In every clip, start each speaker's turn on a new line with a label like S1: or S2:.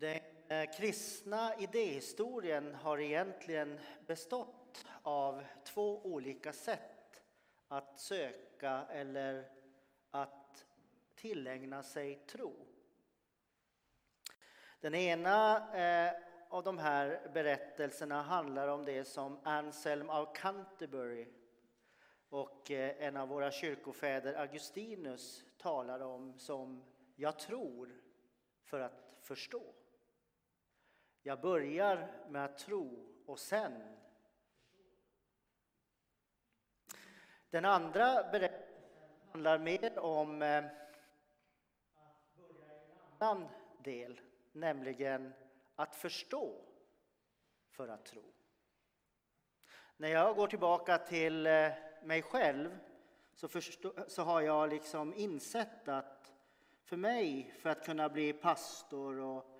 S1: Den eh, kristna idéhistorien har egentligen bestått av två olika sätt att söka eller att tillägna sig tro. Den ena eh, av de här berättelserna handlar om det som Anselm av Canterbury och eh, en av våra kyrkofäder, Augustinus, talar om som jag tror för att förstå. Jag börjar med att tro och sen Den andra berättelsen handlar mer om eh, att börja i en annan del, nämligen att förstå för att tro. När jag går tillbaka till eh, mig själv så, förstå, så har jag liksom insett att för mig, för att kunna bli pastor och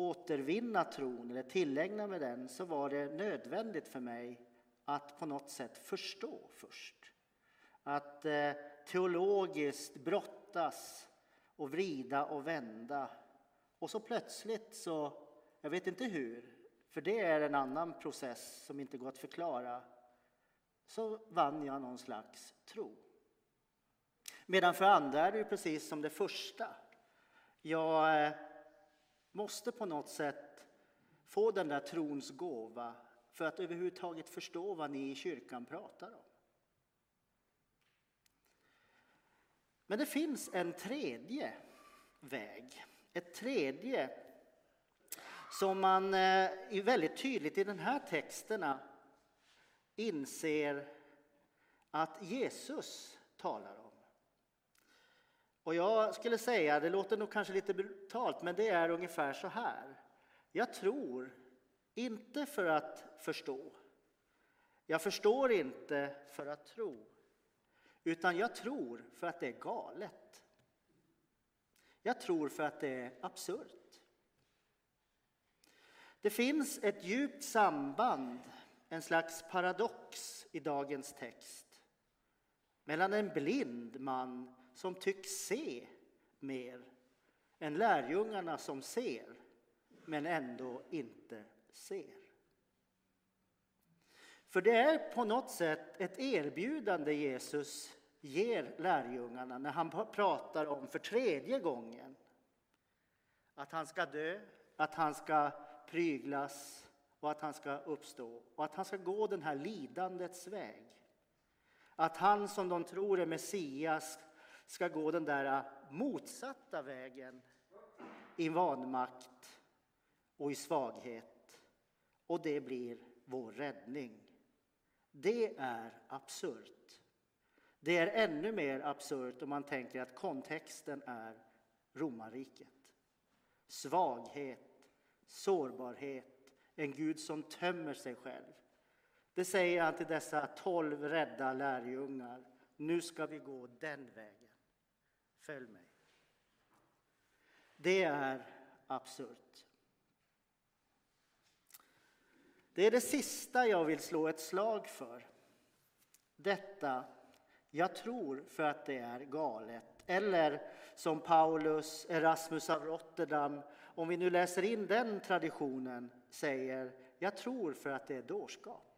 S1: återvinna tron eller tillägna mig den, så var det nödvändigt för mig att på något sätt förstå först. Att eh, teologiskt brottas och vrida och vända. Och så plötsligt så, jag vet inte hur, för det är en annan process som inte går att förklara, så vann jag någon slags tro. Medan för andra är det precis som det första. Jag eh, måste på något sätt få den där trons gåva för att överhuvudtaget förstå vad ni i kyrkan pratar om. Men det finns en tredje väg, ett tredje som man eh, är väldigt tydligt i den här texterna inser att Jesus talar om. Och jag skulle säga, det låter nog kanske lite brutalt, men det är ungefär så här. Jag tror inte för att förstå. Jag förstår inte för att tro. Utan jag tror för att det är galet. Jag tror för att det är absurt. Det finns ett djupt samband, en slags paradox i dagens text mellan en blind man som tycks se mer än lärjungarna som ser, men ändå inte ser. För det är på något sätt ett erbjudande Jesus ger lärjungarna när han pratar om för tredje gången att han ska dö, att han ska pryglas och att han ska uppstå och att han ska gå den här lidandets väg. Att han som de tror är Messias ska gå den där äh, motsatta vägen i vanmakt och i svaghet. Och det blir vår räddning. Det är absurt. Det är ännu mer absurt om man tänker att kontexten är romarriket. Svaghet, sårbarhet, en Gud som tömmer sig själv. Det säger han till dessa tolv rädda lärjungar. Nu ska vi gå den vägen. Följ mig. Det är absurt. Det är det sista jag vill slå ett slag för. Detta, jag tror för att det är galet. Eller som Paulus, Erasmus av Rotterdam, om vi nu läser in den traditionen, säger jag tror för att det är dårskap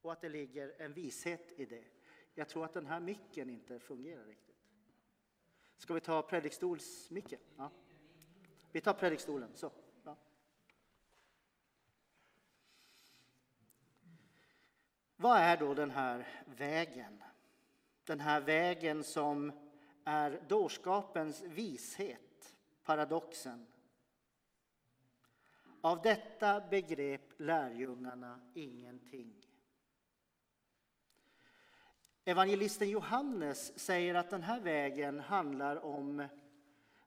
S1: och att det ligger en vishet i det. Jag tror att den här micken inte fungerar riktigt. Ska vi ta predikstolsmicken? Ja. Vi tar predikstolen. Så. Ja. Vad är då den här vägen? Den här vägen som är dårskapens vishet, paradoxen. Av detta begrep lärjungarna ingenting. Evangelisten Johannes säger att den här vägen handlar om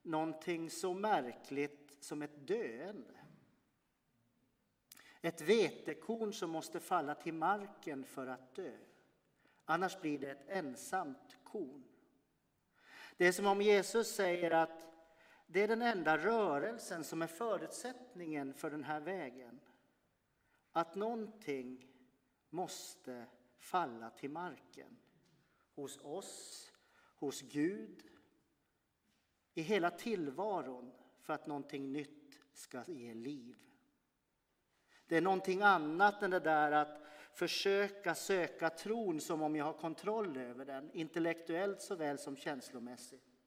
S1: någonting så märkligt som ett döende. Ett vetekorn som måste falla till marken för att dö. Annars blir det ett ensamt korn. Det är som om Jesus säger att det är den enda rörelsen som är förutsättningen för den här vägen. Att någonting måste falla till marken. Hos oss, hos Gud, i hela tillvaron för att någonting nytt ska ge liv. Det är någonting annat än det där att försöka söka tron som om jag har kontroll över den, intellektuellt såväl som känslomässigt.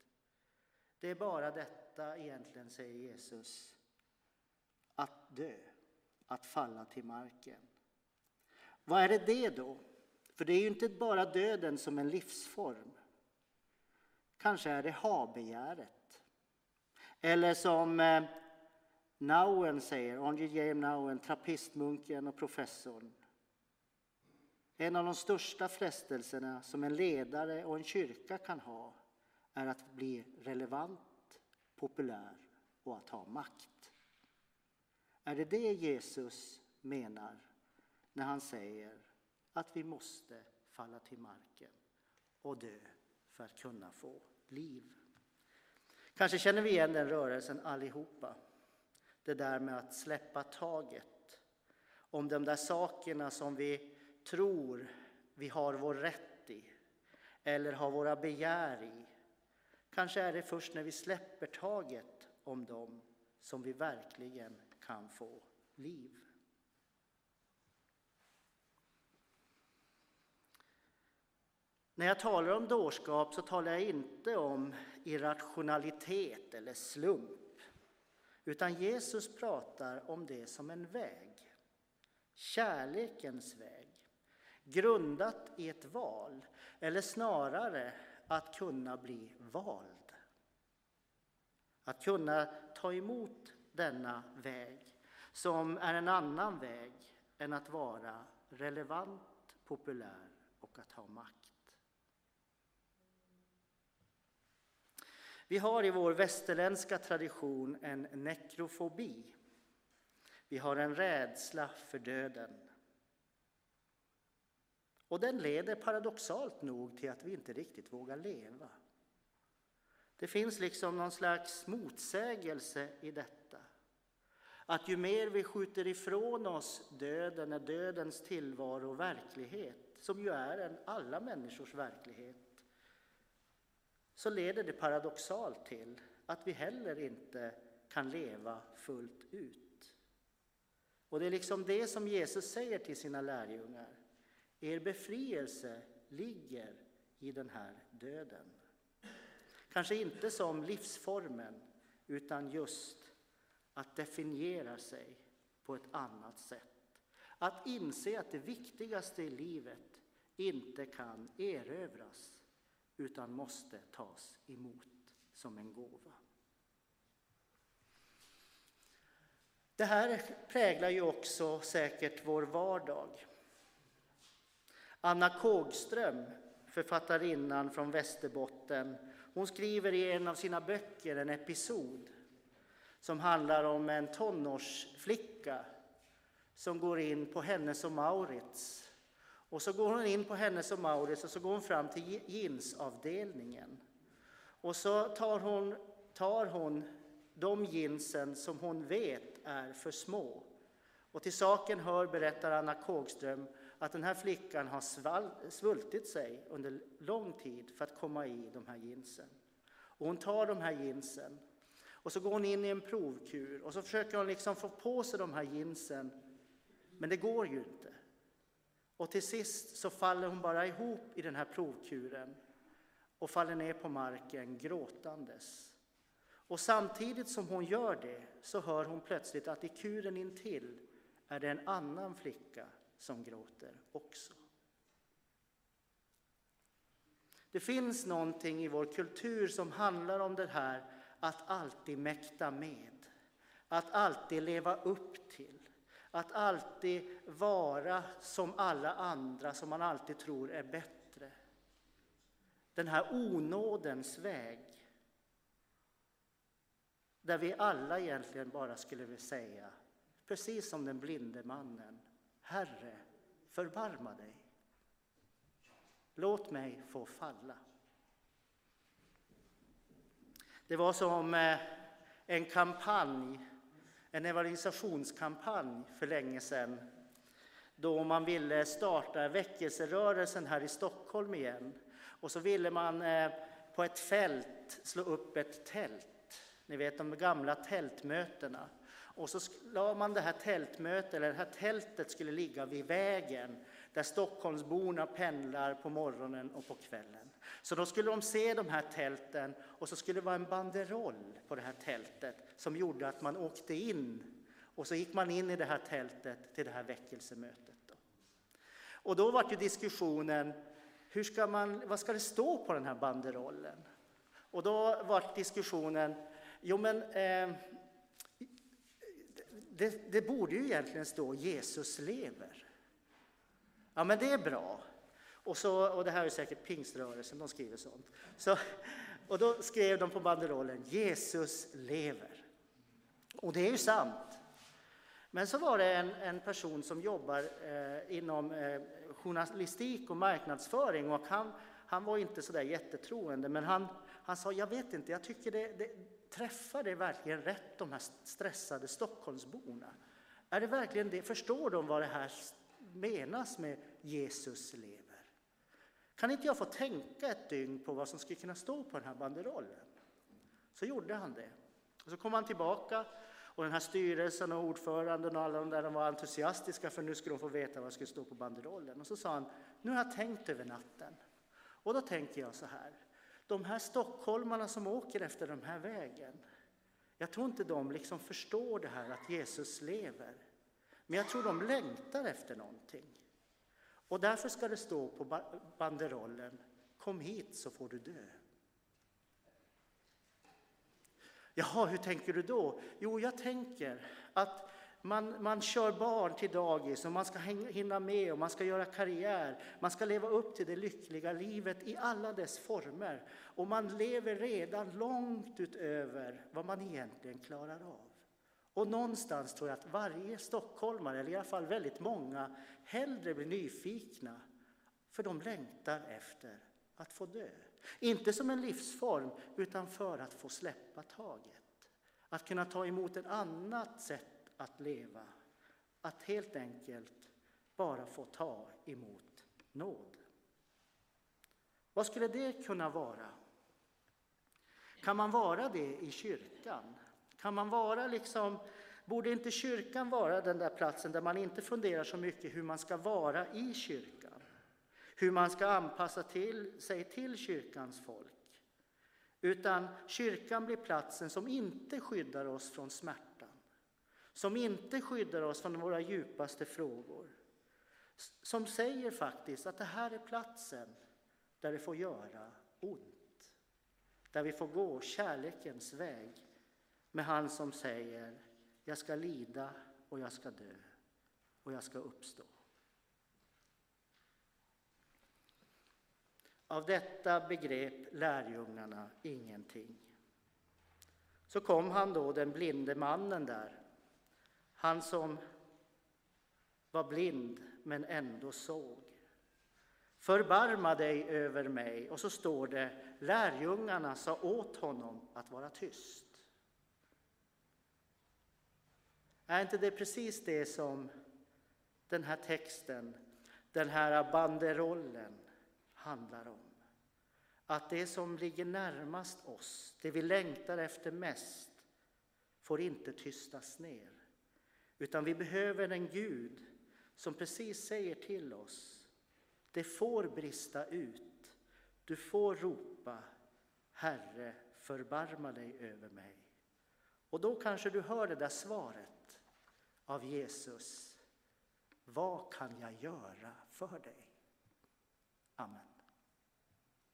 S1: Det är bara detta egentligen, säger Jesus, att dö, att falla till marken. Vad är det det då? För det är ju inte bara döden som en livsform. Kanske är det habegäret. Eller som eh, Nauen säger, André James Nauen, trappistmunken och professorn. En av de största frestelserna som en ledare och en kyrka kan ha är att bli relevant, populär och att ha makt. Är det det Jesus menar när han säger att vi måste falla till marken och dö för att kunna få liv? Kanske känner vi igen den rörelsen allihopa. Det där med att släppa taget om de där sakerna som vi tror vi har vår rätt i eller har våra begär i. Kanske är det först när vi släpper taget om dem som vi verkligen kan få liv. När jag talar om dårskap så talar jag inte om irrationalitet eller slump. Utan Jesus pratar om det som en väg. Kärlekens väg. Grundat i ett val, eller snarare att kunna bli vald. Att kunna ta emot denna väg som är en annan väg än att vara relevant, populär och att ha makt. Vi har i vår västerländska tradition en nekrofobi. Vi har en rädsla för döden. Och den leder paradoxalt nog till att vi inte riktigt vågar leva. Det finns liksom någon slags motsägelse i detta. Att ju mer vi skjuter ifrån oss döden är dödens tillvaro och verklighet, som ju är en alla människors verklighet, så leder det paradoxalt till att vi heller inte kan leva fullt ut. Och det är liksom det som Jesus säger till sina lärjungar. Er befrielse ligger i den här döden. Kanske inte som livsformen, utan just att definiera sig på ett annat sätt. Att inse att det viktigaste i livet inte kan erövras utan måste tas emot som en gåva. Det här präglar ju också säkert vår vardag. Anna Kågström, författarinnan från Västerbotten, hon skriver i en av sina böcker en episod som handlar om en tonårsflicka som går in på Hennes och Maurits och så går hon in på hennes och Maurits och så går hon fram till jeansavdelningen. Och så tar hon, tar hon de jeansen som hon vet är för små. Och till saken hör, berättar Anna Kågström, att den här flickan har svall, svultit sig under lång tid för att komma i de här jeansen. Och hon tar de här jeansen och så går hon in i en provkur och så försöker hon liksom få på sig de här jeansen. Men det går ju inte. Och till sist så faller hon bara ihop i den här provkuren och faller ner på marken gråtandes. Och samtidigt som hon gör det så hör hon plötsligt att i kuren intill är det en annan flicka som gråter också. Det finns någonting i vår kultur som handlar om det här att alltid mäkta med, att alltid leva upp till. Att alltid vara som alla andra som man alltid tror är bättre. Den här onådens väg. Där vi alla egentligen bara skulle vilja säga, precis som den blinde mannen, Herre, förbarma dig. Låt mig få falla. Det var som eh, en kampanj en evangelisationskampanj för länge sedan då man ville starta väckelserörelsen här i Stockholm igen. Och så ville man eh, på ett fält slå upp ett tält. ni vet de gamla tältmötena. Och så la man det här tältmötet, eller det här tältet skulle ligga vid vägen där Stockholmsborna pendlar på morgonen och på kvällen. Så då skulle de se de här tälten och så skulle det vara en banderoll på det här tältet som gjorde att man åkte in och så gick man in i det här tältet till det här väckelsemötet. Då. Och då var ju diskussionen, hur ska man, vad ska det stå på den här banderollen? Och då var diskussionen, jo men eh, det, det, borde ju egentligen stå Jesus lever. Ja, men det är bra. Och, så, och det här är säkert pingströrelsen, de skriver sånt. Så, och då skrev de på banderollen Jesus lever. Och det är ju sant. Men så var det en, en person som jobbar eh, inom eh, journalistik och marknadsföring och han, han var inte så där jättetroende, men han, han sa, jag vet inte, jag tycker det, det träffar det verkligen rätt, de här stressade Stockholmsborna? Är det verkligen det? Förstår de vad det här menas med Jesus lever? Kan inte jag få tänka ett dygn på vad som skulle kunna stå på den här banderollen? Så gjorde han det. Och så kom han tillbaka och den här styrelsen och ordföranden och alla de där de var entusiastiska för nu skulle de få veta vad som skulle stå på banderollen. Och så sa han, nu har jag tänkt över natten. Och då tänker jag så här, de här stockholmarna som åker efter den här vägen, jag tror inte de liksom förstår det här att Jesus lever. Men jag tror de längtar efter någonting. Och därför ska det stå på banderollen, kom hit så får du dö. Jaha, hur tänker du då? Jo, jag tänker att man, man kör barn till dagis och man ska hinna med och man ska göra karriär. Man ska leva upp till det lyckliga livet i alla dess former. Och man lever redan långt utöver vad man egentligen klarar av. Och någonstans tror jag att varje stockholmare, eller i alla fall väldigt många, hellre blir nyfikna. För de längtar efter att få dö. Inte som en livsform, utan för att få släppa taget. Att kunna ta emot ett annat sätt att leva. Att helt enkelt bara få ta emot nåd. Vad skulle det kunna vara? Kan man vara det i kyrkan? Kan man vara liksom, borde inte kyrkan vara den där platsen där man inte funderar så mycket hur man ska vara i kyrkan? Hur man ska anpassa till, sig till kyrkans folk? Utan kyrkan blir platsen som inte skyddar oss från smärtan. som inte skyddar oss från våra djupaste frågor. Som säger faktiskt att det här är platsen där det får göra ont. Där vi får gå kärlekens väg med han som säger jag ska lida och jag ska dö och jag ska uppstå. Av detta begrep lärjungarna ingenting. Så kom han då, den blinde mannen där, han som var blind men ändå såg. Förbarma dig över mig. Och så står det, lärjungarna sa åt honom att vara tyst. Är inte det precis det som den här texten, den här banderollen handlar om? Att det som ligger närmast oss, det vi längtar efter mest, får inte tystas ner. Utan vi behöver en Gud som precis säger till oss, det får brista ut. Du får ropa, Herre, förbarma dig över mig. Och då kanske du hör det där svaret av Jesus. Vad kan jag göra för dig? Amen.